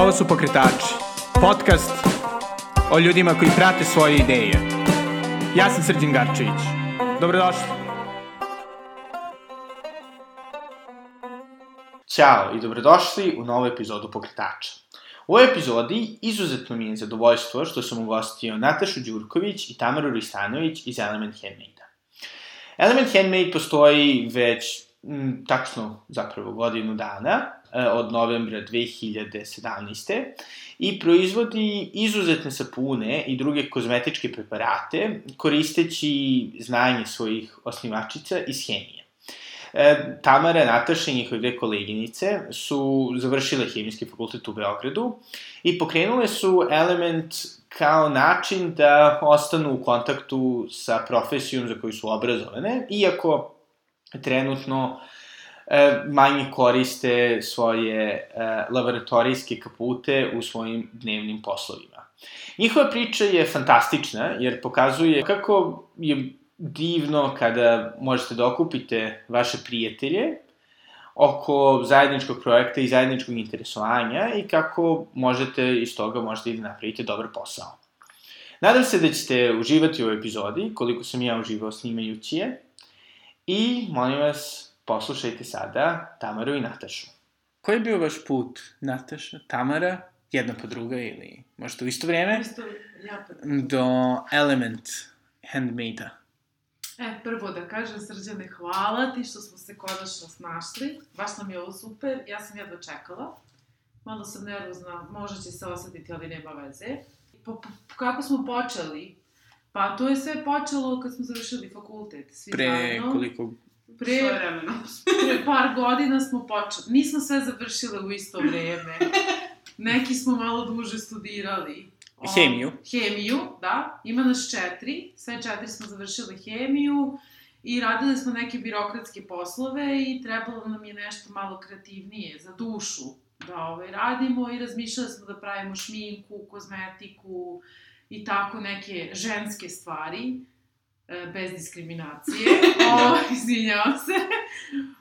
Ovo su Pokretači, podcast o ljudima koji prate svoje ideje. Ja sam Srđan Garčević. Dobrodošli. Ćao i dobrodošli u novu epizodu Pokretača. U ovoj epizodi izuzetno mi je zadovoljstvo što sam ugostio Natašu Đurković i Tamaru Ristanović iz Element Handmade-a. Element Handmade postoji već m, tačno zapravo godinu dana, od novembra 2017. i proizvodi izuzetne sapune i druge kozmetičke preparate koristeći znanje svojih osnivačica iz hemije. E, Tamara, Nataša i njihove dve koleginice su završile hemijski fakultet u Beogradu i pokrenule su element kao način da ostanu u kontaktu sa profesijom za koju su obrazovane, iako trenutno e, manje koriste svoje e, laboratorijske kapute u svojim dnevnim poslovima. Njihova priča je fantastična, jer pokazuje kako je divno kada možete da okupite vaše prijatelje oko zajedničkog projekta i zajedničkog interesovanja i kako možete iz toga možete i da napravite dobar posao. Nadam se da ćete uživati u ovoj epizodi, koliko sam ja uživao snimajući je. I, molim vas, poslušajte sada Tamaru i Natašu. Koji je bio vaš put, Nataša, Tamara, jedna po druga ili možda u isto vreme, Isto, ja pa... do Element Handmade-a? E, prvo da kažem, Srđane, hvala ti što smo se konačno snašli. Baš nam je ovo super, ja sam jedva čekala. Malo sam nervozna, možda će se osetiti, ali nema veze. Po, po, kako smo počeli? Pa to je sve počelo kad smo završili fakultet, svi Pre zajedno. koliko... Pre, pre par godina smo počeli. Nismo sve završile u isto vreme. Neki smo malo duže studirali. O, Hemiju. Hemiju, da. Ima nas četiri. Sve četiri smo završile hemiju i radili smo neke birokratske poslove i trebalo nam je nešto malo kreativnije za dušu da ovaj, radimo i razmišljali smo da pravimo šminku, kozmetiku i tako neke ženske stvari bez diskriminacije. o, izvinjavam se.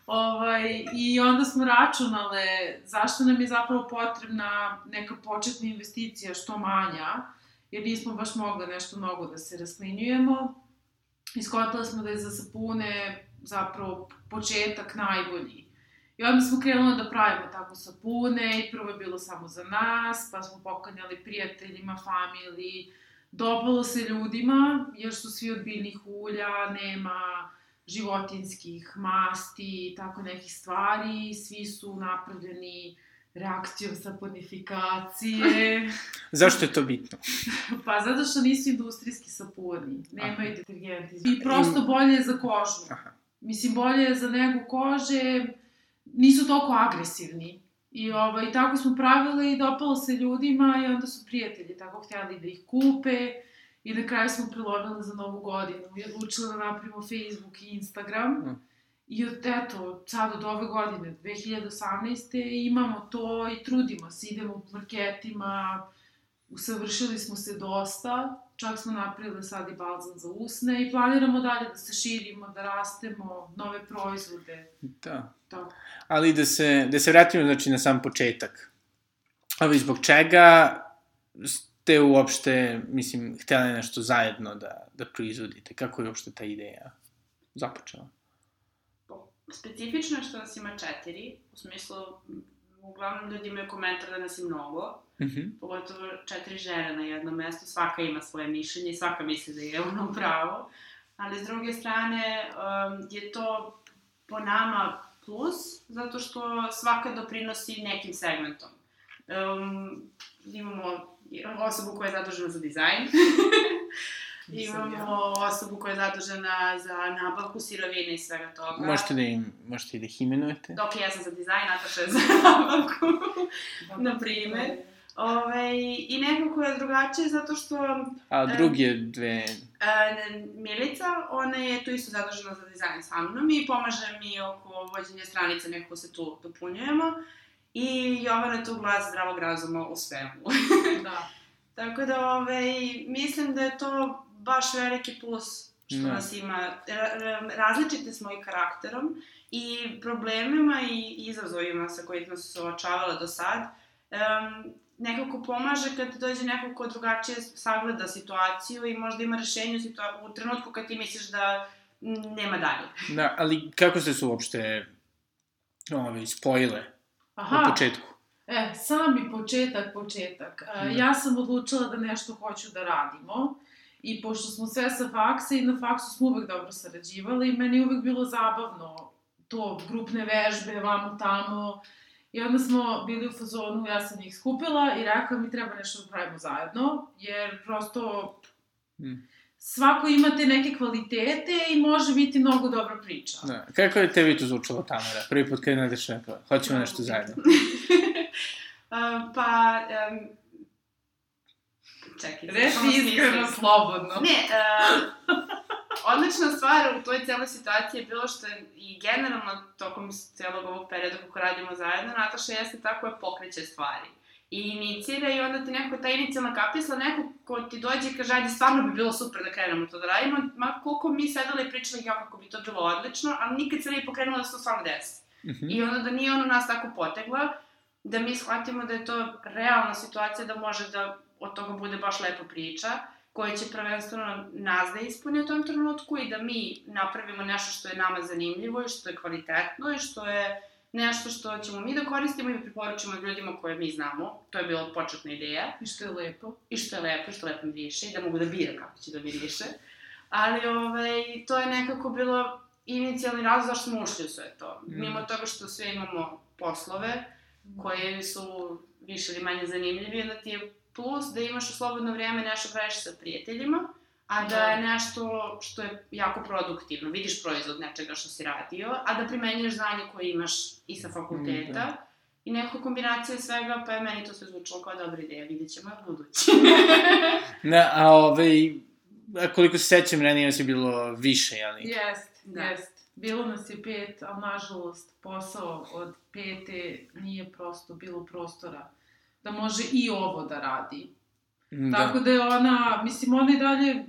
ovaj, I onda smo računale zašto nam je zapravo potrebna neka početna investicija što manja, jer nismo baš mogli nešto mnogo da se rasklinjujemo. Iskotali smo da je za sapune zapravo početak najbolji. I onda smo krenuli da pravimo tako sapune i prvo je bilo samo za nas, pa smo poklanjali prijateljima, familiji, dopalo se ljudima, jer su svi od biljnih ulja, nema životinskih masti i tako nekih stvari, svi su napravljeni reakcijom saponifikacije, Zašto je to bitno? pa zato što nisu industrijski sapuni, nemaju detergenti. I prosto bolje je za kožu. Aha. Mislim, bolje je za negu kože, nisu toliko agresivni. I ovaj, tako smo pravili i dopalo se ljudima i onda su prijatelji tako htjeli da ih kupe i na kraju smo prilovili za novu godinu i odlučili da napravimo Facebook i Instagram. Mm. I od, eto, sad od ove godine, 2018. imamo to i trudimo se, idemo u marketima, usavršili smo se dosta, čak smo napravili sad i balzam za usne i planiramo dalje da se širimo, da rastemo, nove proizvode, Da. tako. Ali da se, da se vratimo, znači, na sam početak. Ali zbog čega ste uopšte, mislim, htjeli nešto zajedno da, da proizvodite? Kako je uopšte ta ideja započela? Specifično je što nas ima četiri, u smislu, uglavnom ljudi imaju komentar da nas je mnogo, Mhm. pogotovo četiri žene na jednom mestu, svaka ima svoje mišljenje i svaka misli da je ono pravo, ali s druge strane um, je to po nama plus, zato što svaka doprinosi nekim segmentom. Um, imamo osobu koja je zadužena za dizajn, imamo osobu koja je zadužena za nabavku sirovine i svega toga. Možete da im, možete i da ih imenujete? Dok ja sam za dizajn, Nataša je za nabavku, na primer. Ove, I nekako je drugačije zato što A druge dve... e, Milica, ona je tu isto zadužena za dizajn sa mnom i pomaže mi oko vođenja stranice, nekako se tu dopunjujemo. I Jovana je tu glas zdravog razuma u svemu. Da. Tako da, ovaj, mislim da je to baš veliki plus što Da. nas ima. Ra- ra- različite smo i karakterom i problemima i izazovima sa kojima su se suočavala do sad. Um, nekako pomaže kad dođe neko ko drugačije sagleda situaciju i možda ima rešenje u, situa u trenutku kad ti misliš da nema dalje. Da, ali kako ste se uopšte ove, spojile Aha, u početku? E, sami početak, početak. E, Da. ja sam odlučila da nešto hoću da radimo i pošto smo sve sa faksa i na faksu smo uvek dobro sarađivali, meni je uvek bilo zabavno to, grupne vežbe, vamo tamo, I onda smo bili u fazonu, ja sam ih skupila i rekla mi treba nešto da pravimo zajedno, jer prosto Mm. svako ima te neke kvalitete i može biti mnogo dobra priča. Da. Kako je tebi to zvučalo, Tamara? Prvi put kad je rekla, hoćemo nešto zajedno. Uh, pa, um, čekaj. Reši iskreno, slobodno. Ne, uh, odlična stvar u toj celoj situaciji je bilo što je i generalno tokom celog ovog perioda kako radimo zajedno, Nataša jeste ta koja pokreće stvari. I inicira i onda ti neko, ta inicijalna kapisla, neko ko ti dođe i kaže, ajde, stvarno bi bilo super da krenemo to da radimo, ma koliko mi sedeli i pričali ja kako bi to bilo odlično, ali nikad se nije pokrenulo da se to stvarno desi. Mhm. I onda da nije ono nas tako potegla, da mi shvatimo da je to realna situacija da može da od toga bude baš lepa priča, koja će prvenstveno nas da ispuni u tom trenutku i da mi napravimo nešto što je nama zanimljivo i što je kvalitetno i što je nešto što ćemo mi da koristimo i da preporučimo ljudima koje mi znamo. To je bila početna ideja I što je lepo. i što je lepo, i što lepo miriše i da mogu da biram kako će da miriše. Ali ovaj, to je nekako bilo inicijalni razlog zašto smo ušli u sve to. Mm. Mimo toga što sve imamo poslove koje su više ili manje zanimljivi, onda ti je plus da imaš u slobodno vreme nešto da radiš sa prijateljima, a da je nešto što je jako produktivno. Vidiš proizvod nečega što si radio, a da primenjuješ znanje koje imaš i sa fakulteta. Mm, da. I nekako kombinacija svega, pa je meni to sve zvučalo kao dobra ideja, vidjet ćemo u budući. Da, a ovaj, a koliko se sećam, ranije vas je bilo više, jeli? Jest, Da. jest. Bilo nas je pet, ali nažalost posao od pete nije prosto bilo prostora da može i ovo da radi. Da. Tako da je ona, mislim, ona i dalje,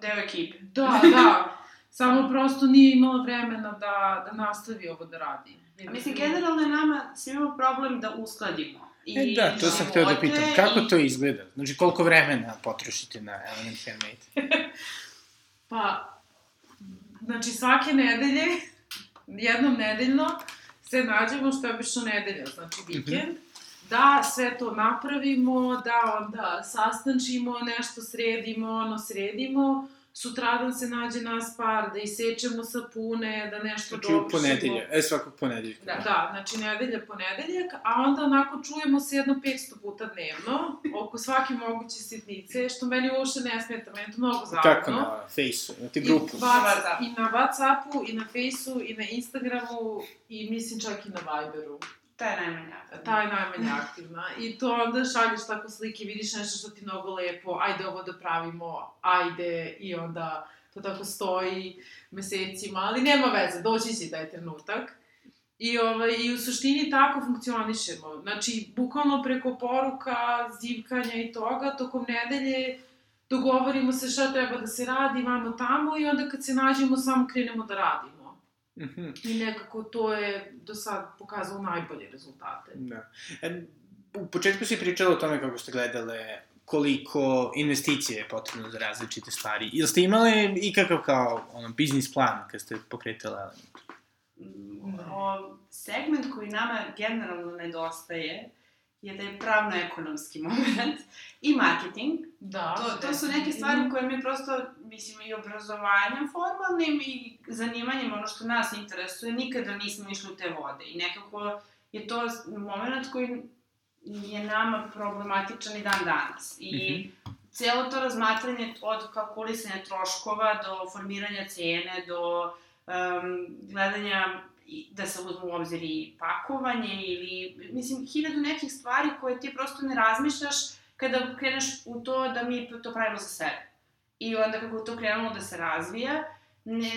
Deo ekipe. da, da, samo prosto nije imala vremena da, da nastavi ovo da radi. A mislim, generalno je nama svima problem da uskladimo. I E da, to sam hteo da pitam. Kako i- to izgleda? Znači, koliko vremena potrošite na Element Handmade? Pa, znači svake nedelje, jednom nedeljno, se nađemo, što je obično nedelja, znači vikend, da sve to napravimo, da onda sastančimo, nešto sredimo, ono sredimo, sutradan se nađe nas par, da isečemo sapune, da nešto Znači, u dovršimo. ponedelje, e, svakog ponedeljka. Da, da, znači nedelja, ponedeljak, a onda onako čujemo se jedno 500 puta dnevno, oko svake moguće sitnice, što meni uopšte ne smeta, meni je to mnogo zabavno. Kako na Face-u, imate grupu? I, Whats- I na Whatsappu, i na Faceu, i na Instagramu, i mislim čak i na Viberu. Ta je najmanja. Ta je najmanje aktivna. I to onda šalješ tako slike, vidiš nešto što ti mnogo lepo, ajde ovo da pravimo, ajde, i onda to tako stoji mesecima, ali nema veze, doći će taj trenutak. I, ovaj, I u suštini tako funkcionišemo. Znači, bukvalno preko poruka, zivkanja i toga, tokom nedelje dogovorimo se šta treba da se radi, vamo tamo i onda kad se nađemo samo krenemo da radimo. Mhm, I nekako to je do sad pokazalo najbolje rezultate. da. E, u početku si pričala o tome kako ste gledale koliko investicije je potrebno za različite stvari. Ili ste imali ikakav kao ono, biznis plan kad ste pokretali Element? Mm, O, segment koji nama generalno nedostaje je da je pravno-ekonomski moment i marketing. Da, To, to su neke stvari koje mi prosto, mislim, i obrazovanjem formalnim i zanimanjem, ono što nas interesuje, nikada nismo išli u te vode. I nekako je to moment koji je nama problematičan i dan danas. I cijelo to razmatranje od kalkulisanja troškova do formiranja cene, do um, gledanja da se uzmu u obzir i pakovanje ili, mislim, hiljadu nekih stvari koje ti prosto ne razmišljaš kada kreneš u to da mi to pravimo za sebe. I onda kako to krenulo da se razvija, ne,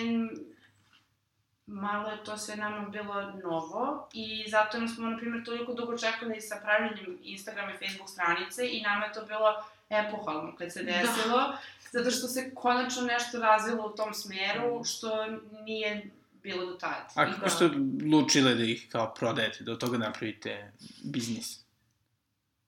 malo je to sve nama bilo novo i zato nam smo, na primjer, toliko dugo čekali sa pravljenjem Instagram i Facebook stranice i nama je to bilo epohalno kad se Da. desilo, zato što se konačno nešto razvilo u tom smeru što nije bilo do tada. A kako kao- ste odlučile da ih kao prodajete, da od toga napravite biznis?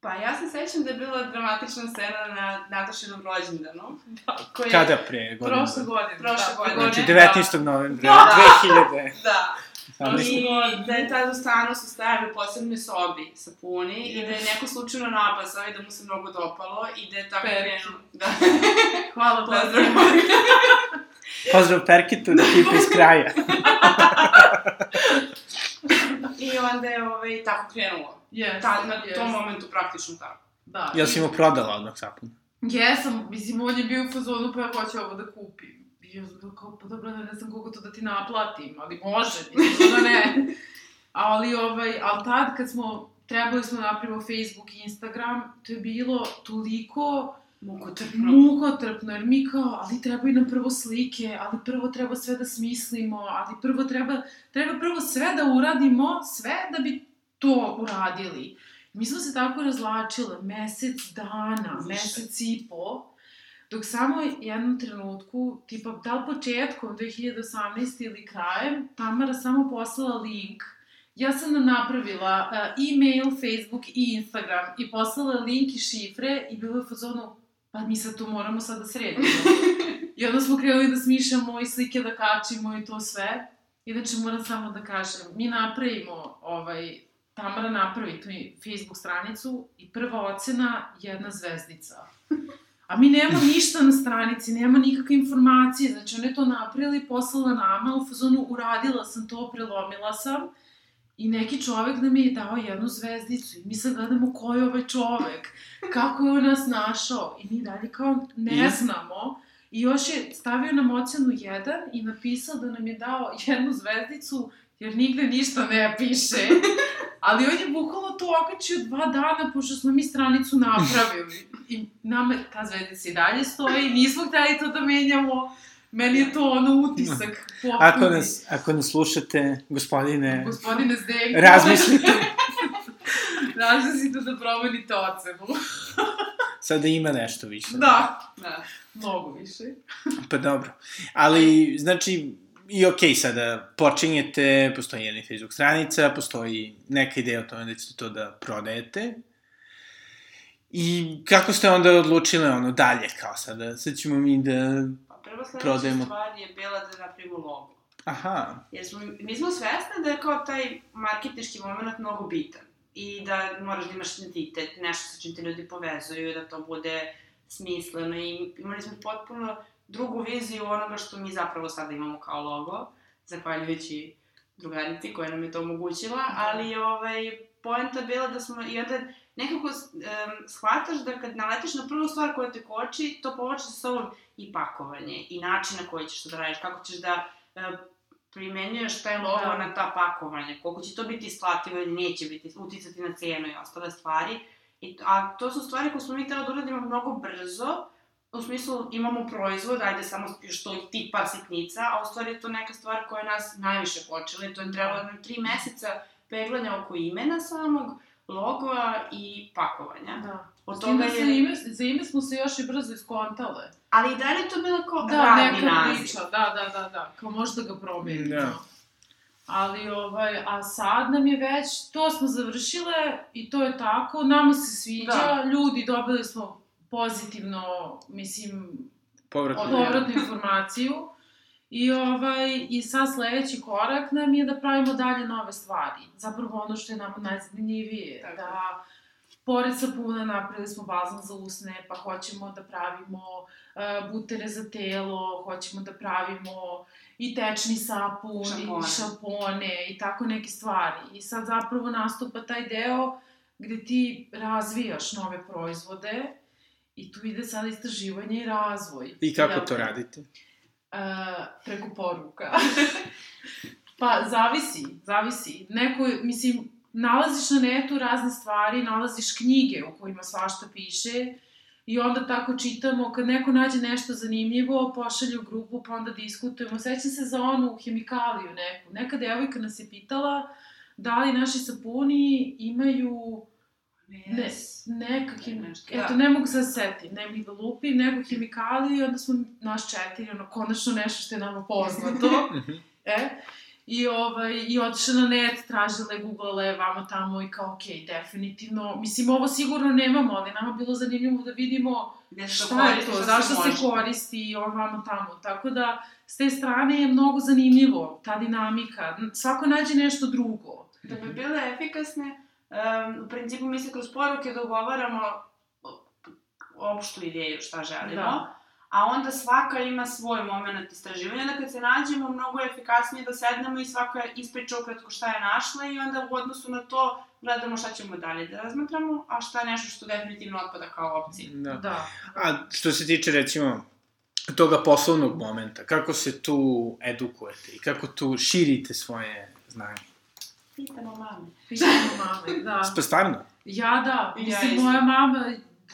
Pa ja se sećam da je bila dramatična scena na Natašinom rođendanu. Koja... Kada pre godine? Prošle godine. Prošle da, godine. Znači, godine, 19. novembra, Da. 2000. Da. Sam I da je tad u stanu su stajali u posebnoj sobi sa puni i da je neko slučajno napasao i da mu se mnogo dopalo i da je tako krenuo. Da. Hvala, Pozdrav. pozdrav. Pozdrav Perkitu, da tipa iz kraja. I onda je ovaj, tako krenulo. Yes, Ta, na yes. tom momentu praktično tako. Da. Jel si mu prodala odmah sapun? Jesam, mislim, on je bio u fazonu, pa ja hoću ovo da kupim. I ja sam bila kao, pa dobro, ne znam koliko to da ti naplatim, ali može, mislim da ne. Ali, ovaj, ali tad kad smo, trebali smo napravimo Facebook i Instagram, to je bilo toliko Mukotrpno. mukotrpno, jer mi kao, ali trebaju nam prvo slike, ali prvo treba sve da smislimo, ali prvo treba, treba prvo sve da uradimo, sve da bi to uradili. Mi smo se tako razlačile mesec dana, Više. mesec i po, dok samo jednom trenutku, tipa da li početkom 2018. ili krajem, Tamara samo poslala link Ja sam nam napravila uh, e-mail, Facebook i Instagram i poslala link i šifre i bilo je fazonu, pa mi sad to moramo sad da sredimo. I onda smo krenuli da smišljamo i slike da kačimo i to sve. Inače, moram samo da kažem, mi napravimo, ovaj, Tamara napravi tu Facebook stranicu i prva ocena jedna zvezdica. A mi nemamo ništa na stranici, nema nikakve informacije, znači ona je to napravila i poslala nama, u fazonu uradila sam to, prelomila sam, I neki čovek nam je dao jednu zvezdicu i mi sad gledamo ko je ovaj čovek, kako je on nas našao i mi dalje kao ne I? znamo. I još je stavio nam ocenu 1 i napisao da nam je dao jednu zvezdicu jer nigde ništa ne piše. Ali on je bukvalno to okačio dva dana pošto smo mi stranicu napravili. I nama ta zvezdica i dalje stoji, nismo hteli to da menjamo. Meni je to ono utisak. Ako nas, ako nas slušate, gospodine, Gospodine Zdenko. razmislite. Razmislite da promenite ocenu. Sada ima nešto više. Da, Da. mnogo više. Pa dobro. Ali, znači, i okej, sada počinjete, postoji jedna Facebook stranica, postoji neka ideja o tome da ćete to da prodajete. I kako ste onda odlučile ono dalje, kao sada, sad ćemo mi da... Prva sledeća Prodajemo. stvar je bila da napravimo logo. Aha, Jer smo, mi smo svesne da je kao taj marketički moment mnogo bitan. I da moraš da imaš identitet, nešto sa čim te ljudi povezuju, da to bude smisleno. I imali smo potpuno drugu viziju onoga što mi zapravo sada imamo kao logo, zahvaljujući drugarici koja nam je to omogućila, ali ovaj, poenta bila da smo, i onda nekako um, shvataš da kad naletiš na prvu stvar koja te koči, to povlači sa sobom i pakovanje, i način na koji ćeš to da radiš, kako ćeš da uh, primenjuješ taj logo Da. na ta pakovanja, koliko će to biti isplativo ili neće biti, uticati na cenu i ostale stvari. I, a to su stvari koje smo mi treba da uradimo mnogo brzo, u smislu imamo proizvod, ajde samo još to i par sitnica, a u stvari je to neka stvar koja nas najviše počela i to je trebalo nam tri meseca peglanja oko imena samog, logoa i pakovanja. Da. Od toga da za je... ime, za ime smo se još i brzo iskontale. Ali i dalje je to bilo kao Da, radni neka naziv. priča, da, da, da, da, kao možda ga promenimo. Da. Ali, ovaj, a sad nam je već, to smo završile i to je tako, nama se sviđa, Da. ljudi dobili smo pozitivno, mislim, povratno. Od- povratnu informaciju. I, ovaj, I sad sledeći korak nam je da pravimo dalje nove stvari. Zapravo ono što je nama najzanimljivije. Tako. Da, pored sapuna napravili smo balzam za usne, pa hoćemo da pravimo uh, butere za telo, hoćemo da pravimo i tečni sapun, Šampone. i šampone, i tako neke stvari. I sad zapravo nastupa taj deo gde ti razvijaš nove proizvode i tu ide sad istraživanje i razvoj. I kako Jel to te? radite? Uh, preko poruka. pa, zavisi, zavisi. Neko, mislim, nalaziš na netu razne stvari, nalaziš knjige u kojima svašta piše i onda tako čitamo, kad neko nađe nešto zanimljivo, pošalje u grupu, pa onda diskutujemo. Sećam se za onu hemikaliju neku. Neka devojka nas je pitala da li naši sapuni imaju Ne, neka hem... Nešto, Eto, da. ne mogu sad setim, ne mi da lupim, neku hemikaliju i onda smo naš četiri, ono, konačno nešto što je nama poznato. E, I, ovaj, i otišla na net, tražila je, googlala je vamo tamo i kao, ok, definitivno, mislim, ovo sigurno nemamo, ali nama bilo zanimljivo da vidimo Nešto šta je to, što zašto se može. koristi i ovo vamo tamo. Tako da, s te strane je mnogo zanimljivo, ta dinamika. Svako nađe nešto drugo. Da bi bile efikasne, um, u principu mi se kroz poruke dogovaramo opštu ideju šta želimo, Da. a onda svaka ima svoj moment istraživanja, da kad se nađemo, mnogo je efikasnije da sednemo i svaka ispriča ukratko šta je našla i onda u odnosu na to gledamo šta ćemo dalje da razmatramo, a šta je nešto što definitivno otpada kao opcija. Da. Da. A što se tiče, recimo, toga poslovnog momenta, kako se tu edukujete i kako tu širite svoje znanje? Pitamo mame. Pitamo mame, da. Pa stvarno? Ja da, Ja mislim, isto. moja mama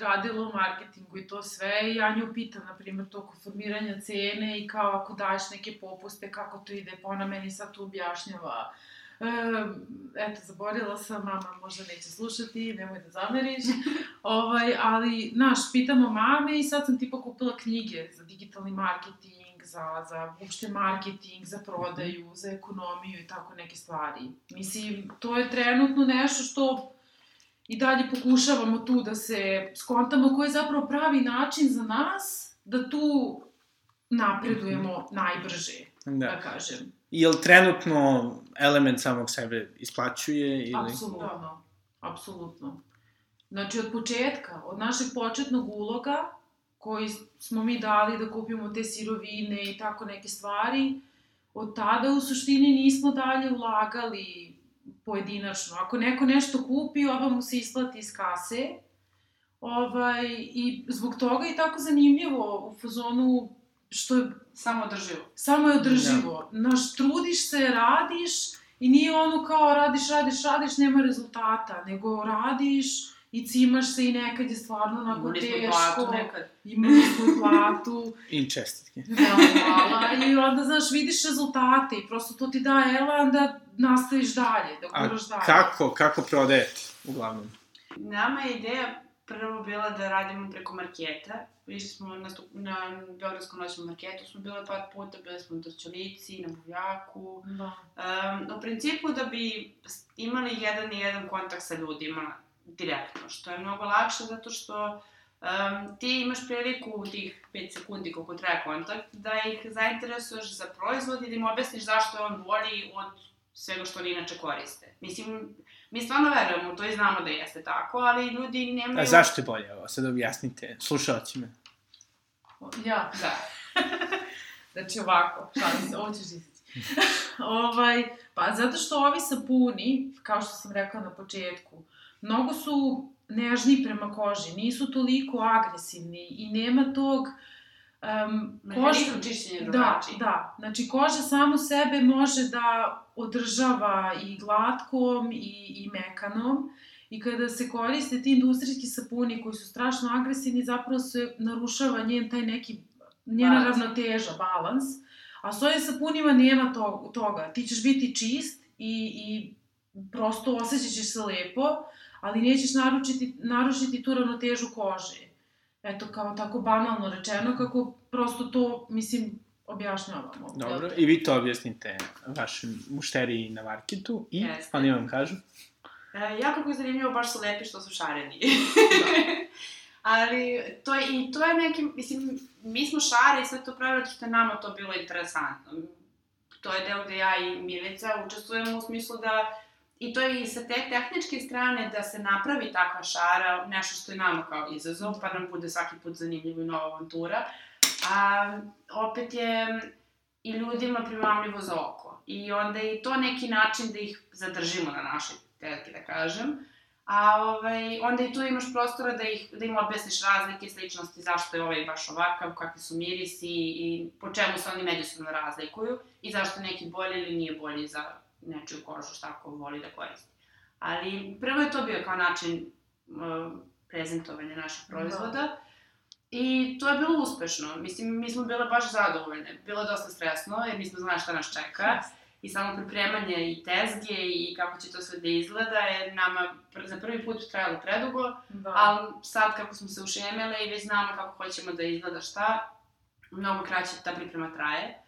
radila u marketingu i to sve i ja nju pitam, na primjer, toko formiranja cene i kao ako daješ neke popuste, kako to ide, pa ona meni sad tu objašnjava. Eto, zaborila sam, mama možda neće slušati, nemoj da zameriš. ovaj, ali, znaš, pitamo mame i sad sam tipa kupila knjige za digitalni marketing, za, za uopšte marketing, za prodaju, za ekonomiju i tako neke stvari. Mislim, to je trenutno nešto što i dalje pokušavamo tu da se skontamo koji je zapravo pravi način za nas da tu napredujemo najbrže, da, Da. kažem. Jel trenutno element samog sebe isplaćuje ili... Apsolutno, apsolutno. Znači, od početka, od našeg početnog uloga, koji smo mi dali da kupimo te sirovine i tako neke stvari, od tada u suštini nismo dalje ulagali pojedinačno. Ako neko nešto kupi, ova mu se isplati iz kase, ovaj, i zbog toga je tako zanimljivo u fazonu što je Samo drživo. Samo je održivo. Naš, trudiš se, radiš i nije ono kao radiš, radiš, radiš, nema rezultata, nego radiš i cimaš se i nekad je stvarno onako Imali smo teško. platu nekad. Imali smo i platu. I čestitke. Da, hvala. I onda, znaš, vidiš rezultate i prosto to ti da elan da nastaviš dalje, da A guraš dalje. kako, kako prodajete, uglavnom? Nama je ideja prvo bila da radimo preko marketa. Išli smo na, stup, na Beogradskom noćnom marketu, smo bile par puta, bili smo u Drčolici, na Buvljaku. Da. Um, u principu da bi imali jedan i jedan kontakt sa ljudima direktno, što je mnogo lakše zato što um, ti imaš priliku u tih 5 sekundi koliko traje kontakt da ih zainteresuješ za proizvod i da im objasniš zašto je on bolji od svega što oni inače koriste. Mislim, mi stvarno verujemo to i znamo da jeste tako, ali ljudi nemaju... A zašto je bolje ovo? Sad objasnite slušalcima. Ja, Da. Znači ovako, šalim se, ovo ćeš izaći. ovaj, pa zato što ovi sapuni, kao što sam rekla na početku, mnogo su nežni prema koži, nisu toliko agresivni i nema tog... Um, Mehanizam čišćenja Da, drugačiji. da. Znači, koža samo sebe može da održava i glatkom i, i mekanom. I kada se koriste ti industrijski sapuni koji su strašno agresivni, zapravo se narušava njen taj neki, njena Balans. ravnoteža, balans. A s ovim sapunima nema to, toga. Ti ćeš biti čist i, i prosto osjećat ćeš se lepo, ali nećeš naručiti, narušiti tu ravnotežu kože. Eto, kao tako banalno rečeno, kako prosto to, mislim, objašnjavamo. Dobro, i vi to objasnite vašim mušteriji na marketu i Jeste. oni vam kažu. E, jako je zanimljivo, baš su lepi što su šareni. Ali to je, i to je neki, mislim, mi smo šare i sve to pravili što je nama to bilo interesantno. To je deo gde ja i Milica učestvujemo u smislu da I to je i sa te tehničke strane da se napravi takva šara, nešto što je nama kao izazov, pa nam bude svaki put zanimljivo i nova avantura. A opet je i ljudima primamljivo za oko. I onda je i to neki način da ih zadržimo na našoj telki, da kažem. A ovaj, onda i tu imaš prostora da, ih, da im objasniš razlike, sličnosti, zašto je ovaj baš ovakav, kakvi su mirisi i po čemu se oni međusobno razlikuju i zašto neki bolji ili nije bolji za nečiju kožu, šta ko voli da koristi. Ali prvo je to bio kao način uh, prezentovanja naših proizvoda. Da. I to je bilo uspešno. Mislim, mi smo bile baš zadovoljne. Bilo je dosta stresno, jer nismo znali šta nas čeka. I samo pripremanje i tezge i kako će to sve da izgleda je nama za prvi put trajalo predugo, Da. ali sad kako smo se ušemele i već znamo kako hoćemo da izgleda šta, mnogo kraće ta priprema traje.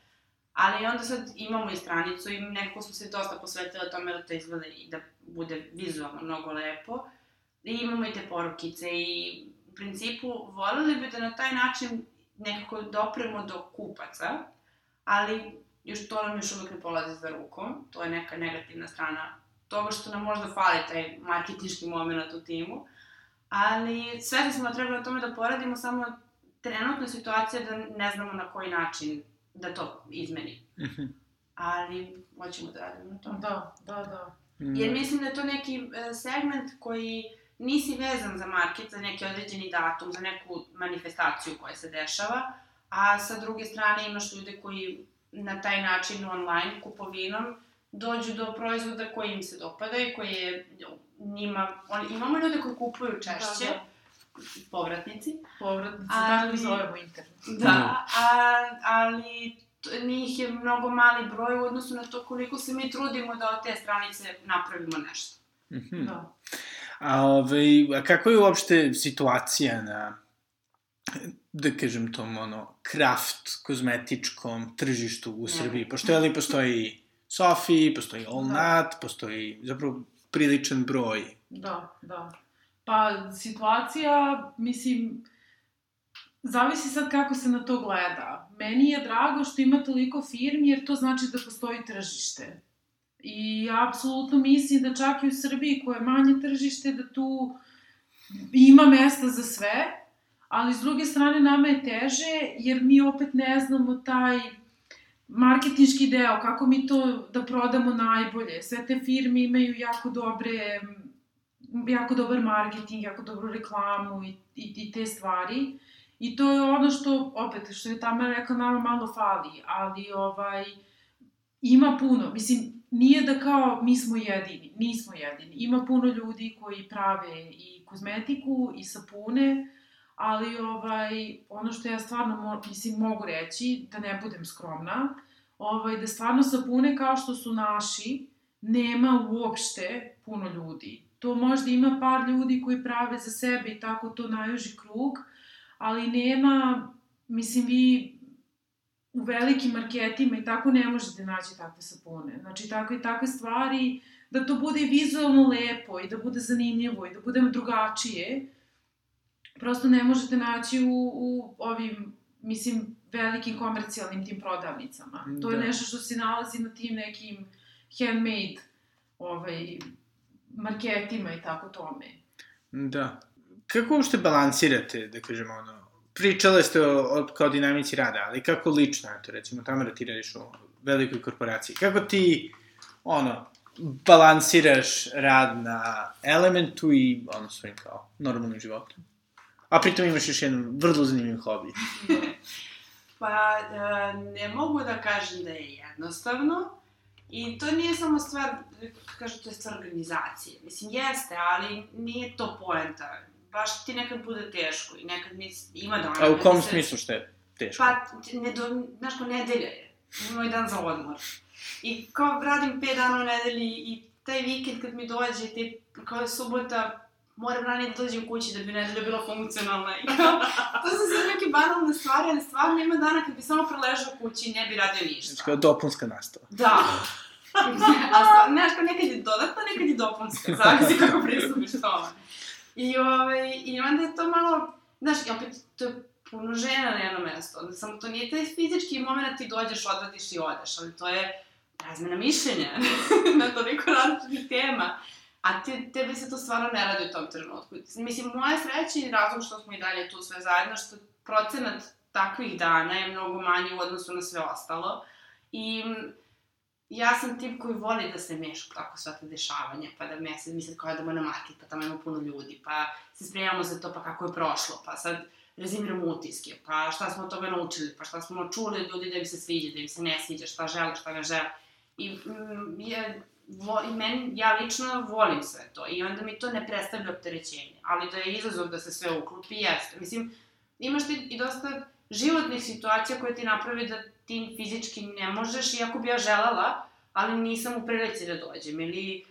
Ali onda sad imamo i stranicu i nekako smo se dosta posvetili tome da to izgleda i da bude vizualno mnogo lepo. I imamo i te porukice i u principu volili bi da na taj način nekako dopremo do kupaca, ali još to nam još uvek ne polazi za rukom, to je neka negativna strana toga što nam možda fali taj marketinški moment u timu, ali sve smo da treba na tome da poradimo, samo trenutna situacija da ne znamo na koji način da to izmeni. Mhm. Ali hoćemo da radimo na tome. Da, da, da. Jer mislim da je to neki e, segment koji nisi vezan za market, za neki određeni datum, za neku manifestaciju koja se dešava, a sa druge strane imaš ljude koji na taj način online kupovinom dođu do proizvoda koji im se dopada i koji je njima... On, imamo ljude koji kupuju češće, Da, povratnici, Povratnici, Ali- tako ih zovemo internet. Da, a, ali njih je mnogo mali broj u odnosu na to koliko se mi trudimo da od te stranice napravimo nešto. Mhm. Da. A, ovaj, a kako je uopšte situacija na, da kažem tom, ono, kraft kozmetičkom tržištu u Srbiji? Pošto je li postoji Sofi, postoji All Da. Nut, postoji zapravo priličan broj. Da, da. Pa, situacija, mislim, zavisi sad kako se na to gleda. Meni je drago što ima toliko firmi, jer to znači da postoji tržište. I ja apsolutno mislim da čak i u Srbiji, koja je manje tržište, da tu ima mesta za sve, ali s druge strane nama je teže, jer mi opet ne znamo taj marketinški deo, kako mi to da prodamo najbolje. Sve te firme imaju jako dobre jako dobar marketing, jako dobru reklamu i, i, i te stvari. I to je ono što, opet, što je tamo rekla, nama malo fali, ali ovaj, ima puno. Mislim, nije da kao mi smo jedini, nismo jedini. Ima puno ljudi koji prave i kozmetiku i sapune, ali ovaj, ono što ja stvarno mo, mislim, mogu reći, da ne budem skromna, ovaj, da stvarno sapune kao što su naši, nema uopšte puno ljudi. To možda ima par ljudi koji prave za sebe i tako to najuži krug, ali nema, mislim, vi u velikim marketima i tako ne možete naći takve sapune. Znači, tako i takve stvari, da to bude vizualno lepo i da bude zanimljivo i da bude drugačije, prosto ne možete naći u, u ovim, mislim, velikim komercijalnim tim prodavnicama. To je Da. nešto što se nalazi na tim nekim handmade ovaj, marketima i tako tome. Da. Kako uopšte balansirate, da kažemo, ono, pričale ste o, o kao dinamici rada, ali kako lično, eto, recimo, Tamara, ti radiš u velikoj korporaciji, kako ti, ono, balansiraš rad na elementu i, ono, svojim kao, normalnim životom? A pritom imaš još jedan vrlo zanimljiv hobi. Pa, e, ne mogu da kažem da je jednostavno. I to nije samo stvar, kažu, to je stvar organizacije. Mislim, jeste, ali nije to poenta. Baš ti nekad bude teško i nekad mi, ima dana... A u kom se- smislu što je teško? Pa, ne do, znaš, kao nedelja je. Moj dan za odmor. I kao radim 5 dana u nedelji i taj vikend kad mi dođe, te, kao je subota, moram ranije da dođem kući da bi nedelja bila funkcionalna. To su sve neke banalne stvari, ali stvarno ima dana kad bi samo preležao kući i ne bi radio Znači, ništa. kao dopunska nastava. Da. A stvar, znaš, kao nekad je dodatna, nekad je dopunska, zavisi kako pristupiš tome. I, ovaj, I onda je to malo, znaš, i opet, to je puno žena na jedno mesto, onda samo to nije taj fizički moment ti dođeš, odradiš i odeš, ali to je razmena mišljenja na toliko. A te, tebi se to stvarno ne radi u tom trenutku. Mislim, moja sreća i razlog što smo i dalje tu sve zajedno, što procenat takvih dana je mnogo manji u odnosu na sve ostalo. I mm, ja sam tip koji voli da se meša u tako sva te dešavanja, pa da mesec, mi sad kao idemo na market, pa tamo ima puno ljudi, pa se spremamo za to, pa kako je prošlo, pa sad rezimiramo utiske, pa šta smo od toga naučili, pa šta smo čuli ljudi da im se sviđa, da im se ne sviđa, šta žele, šta ne žele. I mm, je, vo, i meni, ja lično volim sve to i onda mi to ne predstavlja opterećenje, ali da je izazov da se sve uklopi, jeste. Mislim, imaš ti i dosta životnih situacija koje ti napravi da ti fizički ne možeš, iako bi ja želela, ali nisam u prilici da dođem, ili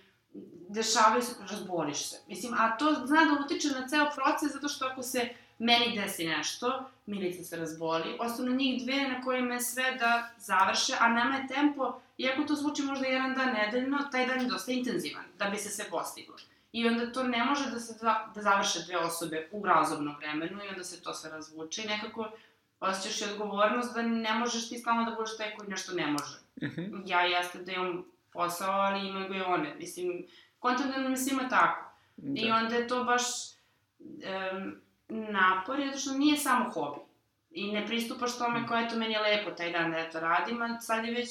dešavaju se, razboliš se. Mislim, a to zna da utiče na ceo proces, zato što ako se meni desi nešto, Milica se razboli, ostanu njih dve na kojima je sve da završe, a nama je tempo, iako to zvuči možda jedan dan nedeljno, taj dan je dosta intenzivan, da bi se sve postiglo. I onda to ne može da se da, da završe dve osobe u razumnom vremenu i onda se to sve razvuče i nekako osjećaš i odgovornost da ne možeš ti stalno da budeš taj koji nešto ne može. Uh -huh. Ja jeste da imam posao, ali imaju ga i one. Mislim, da nam je svima tako. Da. I onda je to baš um, napor, zato što nije samo hobi. I ne pristupaš tome kao eto meni je lepo taj dan da ja to radim, a sad je već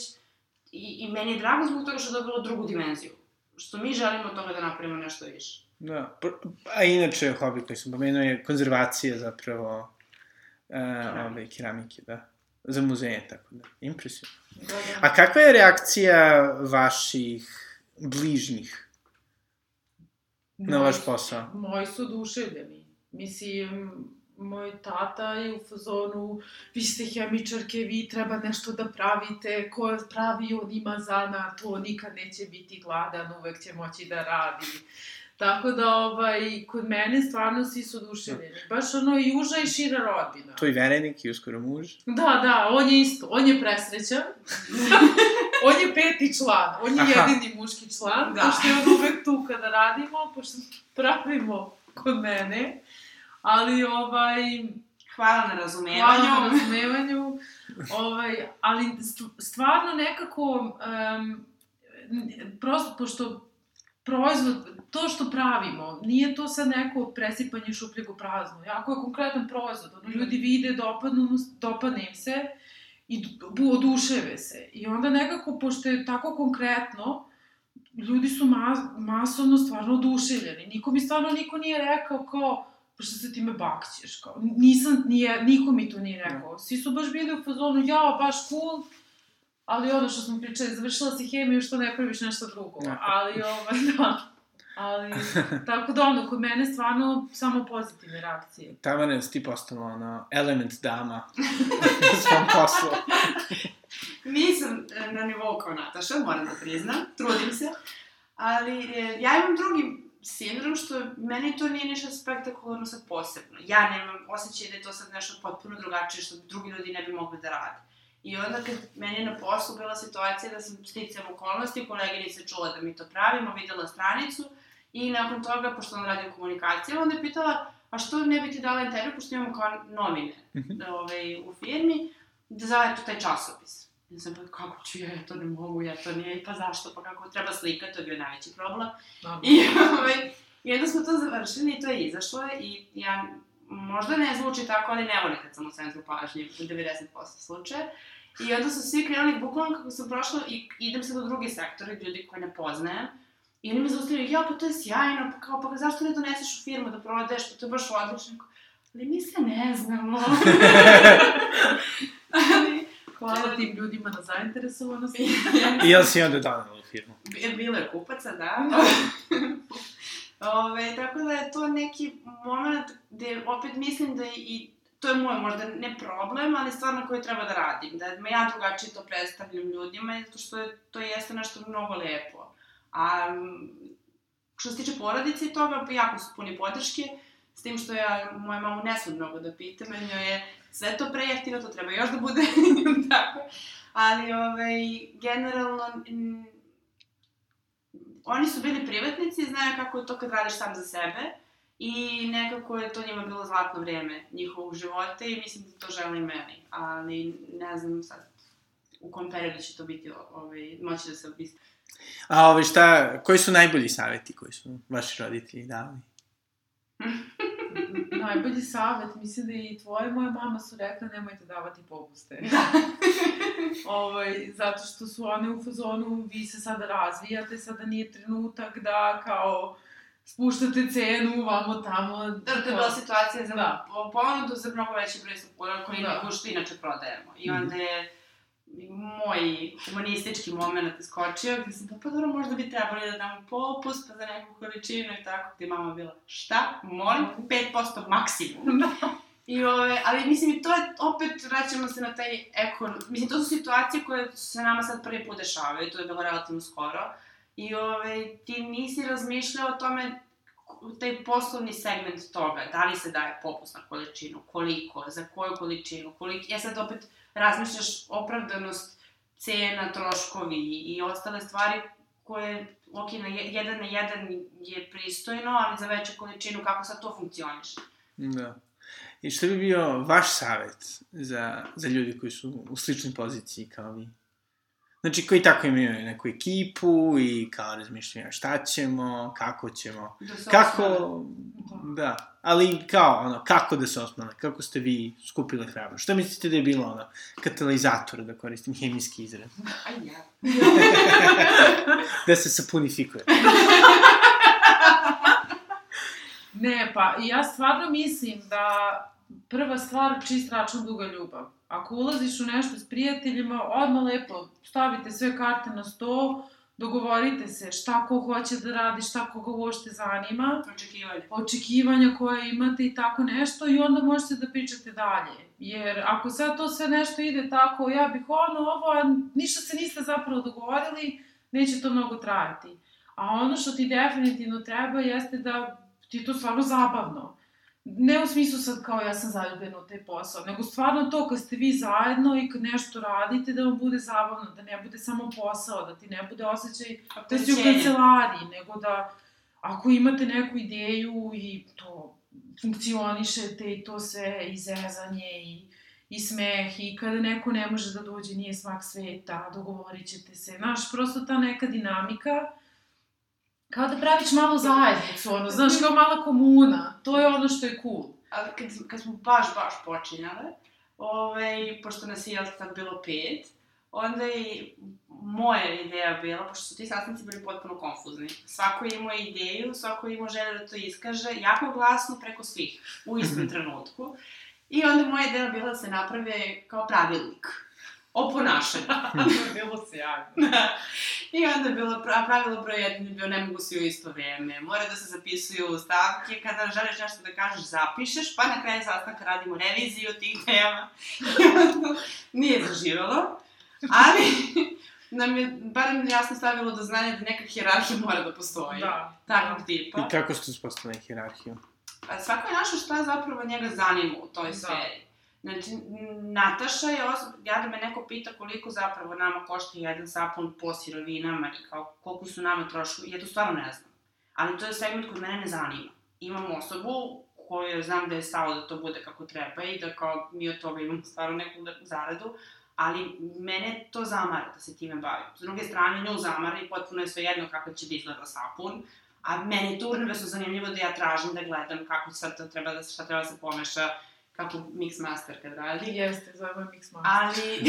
i, i meni je drago zbog toga što je dobilo drugu dimenziju. Što mi želimo od toga da napravimo nešto više. Da, a inače hobi koji sam pomenuo je konzervacija zapravo uh, ove keramike, da. Za muzeje, tako da. Impresivno. Da, da. A kakva je reakcija vaših bližnjih na vaš posao? Moji su oduševljeni. Mislim, moj tata je u fazonu, vi ste hemičarke, vi treba nešto da pravite, ko pravi, on ima zanat, on nikad neće biti gladan, uvek će moći da radi. Tako da, ovaj, kod mene stvarno svi su oduševljeni. Baš ono i uža i šira rodbina. Tvoj verenik i uskoro muž? Da, da, on je isto, on je presrećan. on je peti član, on je Aha. jedini muški član, Da. pošto je on uvek tu kada radimo, pošto pravimo kod mene. Ali, ovaj, Hvala na hvala razumevanju. na razumevanju, ovaj, ali st- stvarno nekako, um, prosto, pošto proizvod, to što pravimo, nije to sad neko presipanje šupljeg u prazno, jako je konkretan proizvod, ono, ljudi vide, dopadnu, dopadne im se i oduševe se. I onda nekako, pošto je tako konkretno, ljudi su mas, masovno stvarno oduševljeni. Niko mi stvarno niko nije rekao kao, pa što se time bakćeš, kao, nisam, nije, niko mi to nije rekao. Svi su baš bili u fazonu, ja, baš cool, ali ono što smo pričali, završila si hemiju, što ne praviš nešto drugo. Da. Ali, ovaj, da. Ali, tako da ono, kod mene stvarno samo pozitivne reakcije. Tamara, jesi ti postala ono, element dama u svom poslu? Nisam e, na nivou kao Nataša, moram da priznam, trudim se. Ali e, ja imam drugi sindrom što meni to nije ništa spektakularno sad posebno. Ja nemam osjećaj da je to sad nešto potpuno drugačije što drugi ljudi ne bi mogli da rade. I onda kad meni je na poslu bila situacija da sam sticam okolnosti, koleginica čula da mi to pravimo, videla stranicu i nakon toga, pošto on radi u komunikaciji, onda je pitala, a što ne bi ti dala intervju, pošto imamo kao novine Mhm. ovaj, u firmi, da za eto taj časopis. Ja sam kako ću ja, ja to ne mogu, ja to nije, pa zašto, pa kako treba slika, to je bio najveći problem. Normalno. I, ovaj, I onda smo to završili i to je izašlo i ja, možda ne zvuči tako, ali ne volim kad sam u centru pažnje u 90% slučaja. I onda su svi krenuli, bukvalno kako sam prošla i idem se do druge sektore, ljudi koje ne poznajem. I oni me zaustavljaju, ja, pa to je sjajno, pa kao, pa zašto ne doneseš u firmu da prodaješ, pa to je baš odlično. Ali mi se ne znamo. ali, Hvala tim ljudima na zainteresovanosti. I jel si onda donala u firmu? Bi- Bilo je kupaca, da. Ove, tako da je to neki moment gde opet mislim da i to je moj možda ne problem, ali stvarno koji treba da radim. Da me ja drugačije to predstavljam ljudima, zato što je, to jeste nešto mnogo lepo. A što se tiče porodice i toga, jako su puni podrške, s tim što ja moja mamu ne sam mnogo da pitam, jer njoj je sve to prejeftino, to treba još da bude tako. Ali, ovaj, generalno, m, oni su bili privatnici, znaju kako je to kad radiš sam za sebe i nekako je to njima bilo zlatno vreme njihovog života i mislim da to žele i meni, ali ne znam sad u kom periodu će to biti, ovaj, moći da se obisti. A ove, šta, koji su najbolji saveti koji su vaši roditelji dali? Najbolji savjet, mislim da i tvoje i moja mama su rekla nemojte davati popuste. ovaj, zato što su one u fazonu, vi se sada razvijate, sada nije trenutak da kao spuštate cenu vamo tamo. Da, to je bila situacija za Da. da. ponudu za mnogo veći broj sapuna koji Da. da. što inače prodajemo. I Mhm. onda je moj humanistički moment iskočio, gde sam pa, pa dobro, možda bi trebali da damo popust, pa za neku količinu i tako, gde mama bila, šta, molim, 5% maksimum. I ove, ali mislim i to je, opet vraćamo se na taj ekon, mislim to su situacije koje se nama sad prvi put dešavaju, to je bilo relativno skoro. I ove, ti nisi razmišljao o tome taj poslovni segment toga, da li se daje popust na količinu, koliko, za koju količinu, koliko, ja sad opet razmišljaš opravdanost cena, troškovi i, ostale stvari koje, ok, na je- jedan na jedan je pristojno, ali za veću količinu kako sad to funkcioniše? Da. I šta bi bio vaš savet za, za ljudi koji su u sličnoj poziciji kao vi? Znači, koji tako imaju neku ekipu i kao razmišljaju šta ćemo, kako ćemo, Da se kako, osnovne. da, ali kao, ono, kako da se osnovne, kako ste vi skupili hrabro? Šta mislite da je bilo, ono, katalizator, da koristim hemijski izraz, Aj, ja. da se sapunifikuje? Ne, pa ja stvarno mislim da prva stvar čist račun duga ljubav. Ako ulaziš u nešto s prijateljima, odmah lepo stavite sve karte na sto, dogovorite se šta ko hoće da radi, šta koga uopšte zanima, Očekivanje. očekivanja koje imate i tako nešto i onda možete da pričate dalje. Jer ako sad to sve nešto ide tako, ja bih ono, ovo, a ništa se niste zapravo dogovorili, neće to mnogo trajati. A ono što ti definitivno treba jeste da ti je to stvarno zabavno. Ne u smislu sad kao ja sam zaljubljena u taj posao, nego stvarno to kad ste vi zajedno i kad nešto radite da vam bude zabavno, da ne bude samo posao, da ti ne bude osjećaj da si u kancelariji, nego da ako imate neku ideju i to funkcionišete i to sve i zezanje i, i smeh i kada neko ne može da dođe, nije smak sveta, dogovorit ćete se. Znaš, prosto ta neka dinamika, kao da praviš malu zajednicu, ono, znaš, kao mala komuna, to je ono što je cool. Ali kad, kad smo baš, baš počinjale, ovaj, pošto nas je jel tad bilo pet, onda je moja ideja bila, pošto su ti sastanci bili potpuno konfuzni. Svako je imao ideju, svako je imao želju da to iskaže, jako glasno preko svih, u istom trenutku. I onda moja ideja bila da se naprave kao pravilnik o ponašanju. Bilo sjajno. I onda je bilo pra, pravilo broj jedan je bio ne mogu svi u isto vreme, mora da se zapisuju stavke, kada želiš nešto da kažeš zapišeš, pa na kraju sastanka radimo reviziju tih tema. Nije zaživalo, ali nam je barem jasno stavilo do znanja da neka hjerarhija mora da postoji. Da. Takvog tipa. I kako ste uspostavili hjerarhiju? Pa svako je našao šta zapravo njega zanima u toj Da. sferi. Znači, Nataša je osoba, ja da me neko pita koliko zapravo nama košta jedan sapun po sirovinama i kao koliko su nama troškovi, ja to stvarno ne znam. Ali to je segment koji mene ne zanima. Imam osobu koju znam da je stalo da to bude kako treba i da kao mi od toga imamo stvarno neku zaradu, ali mene to zamara da se time bavim. S druge strane, nju zamara i potpuno je svejedno kako će da izgleda sapun, a meni je to univerzno zanimljivo da ja tražim da gledam kako sad to treba da, šta treba da se pomeša, kako mix master kad radi. Jeste, zove Mix Master. Ali,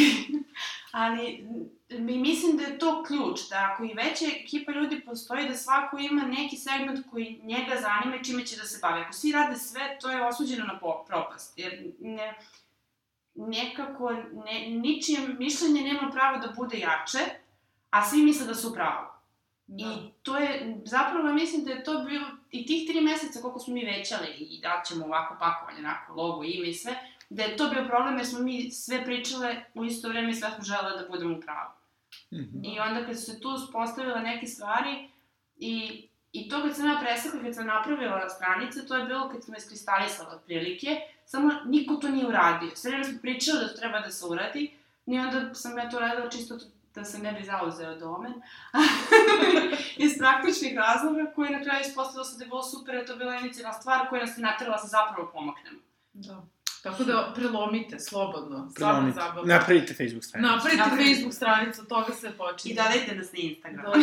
ali mi mislim da je to ključ, da ako i veća ekipa ljudi postoji, da svako ima neki segment koji njega zanima i čime će da se bavi. Ako svi rade sve, to je osuđeno na propast, jer ne, nekako ne, ničije mišljenje nema pravo da bude jače, a svi misle da su u pravu. Da. I to je, zapravo mislim da je to bilo, i tih tri meseca koliko smo mi većali i da ćemo ovako pakovanje, onako, logo, ime i sve, da je to bio problem jer smo mi sve pričale u isto vreme i sve smo želele da budemo u pravu. Mhm. I onda kad su se tu uspostavile neke stvari i, i to kad sam ja presakla, kad sam napravila stranice, to je bilo kad sam iskristalisala otprilike, samo niko to nije uradio. Sve vreme smo pričali da to treba da se uradi i onda sam ja to radila čisto da se ne bi zauzeo domen. Iz praktičnih razloga koji na kraju ispostavilo se da je bilo super, da je to bila inicijalna stvar koja nas je natrala da se zapravo pomaknemo. Da. Tako da prelomite, slobodno. Prelomite. zabavno. Napravite Facebook stranicu. Napravite Napravite. Facebook stranicu, od toga se počinje. I dodajte nas na Instagram.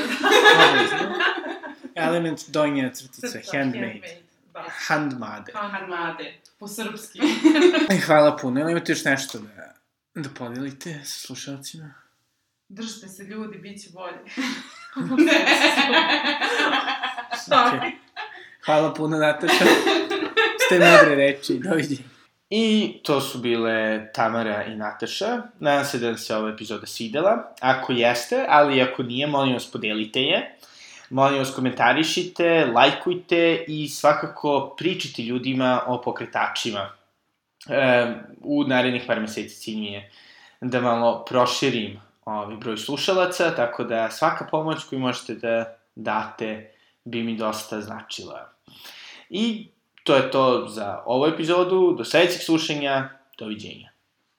Element donja crtica, Crta, handmade. Da. Handmade. Handmade. Po srpski. E, Hvala puno. Ili imate još nešto da, da podelite sa slušalcima? Držite se ljudi, bit će bolje. Okay. Hvala puno, Nataša. Ste mudre reči. Doviđenja. I to su bile Tamara i Nataša. Nadam se da vam se ova epizoda svidela. Ako jeste, ali ako nije, molim vas podelite je. Molim vas komentarišite, lajkujte i svakako pričite ljudima o pokretačima. E, u narednih par meseci cilj mi je da malo proširim ovaj broj slušalaca, tako da svaka pomoć koju možete da date bi mi dosta značila. I to je to za ovu epizodu. Do sledećeg slušanja. Doviđenja.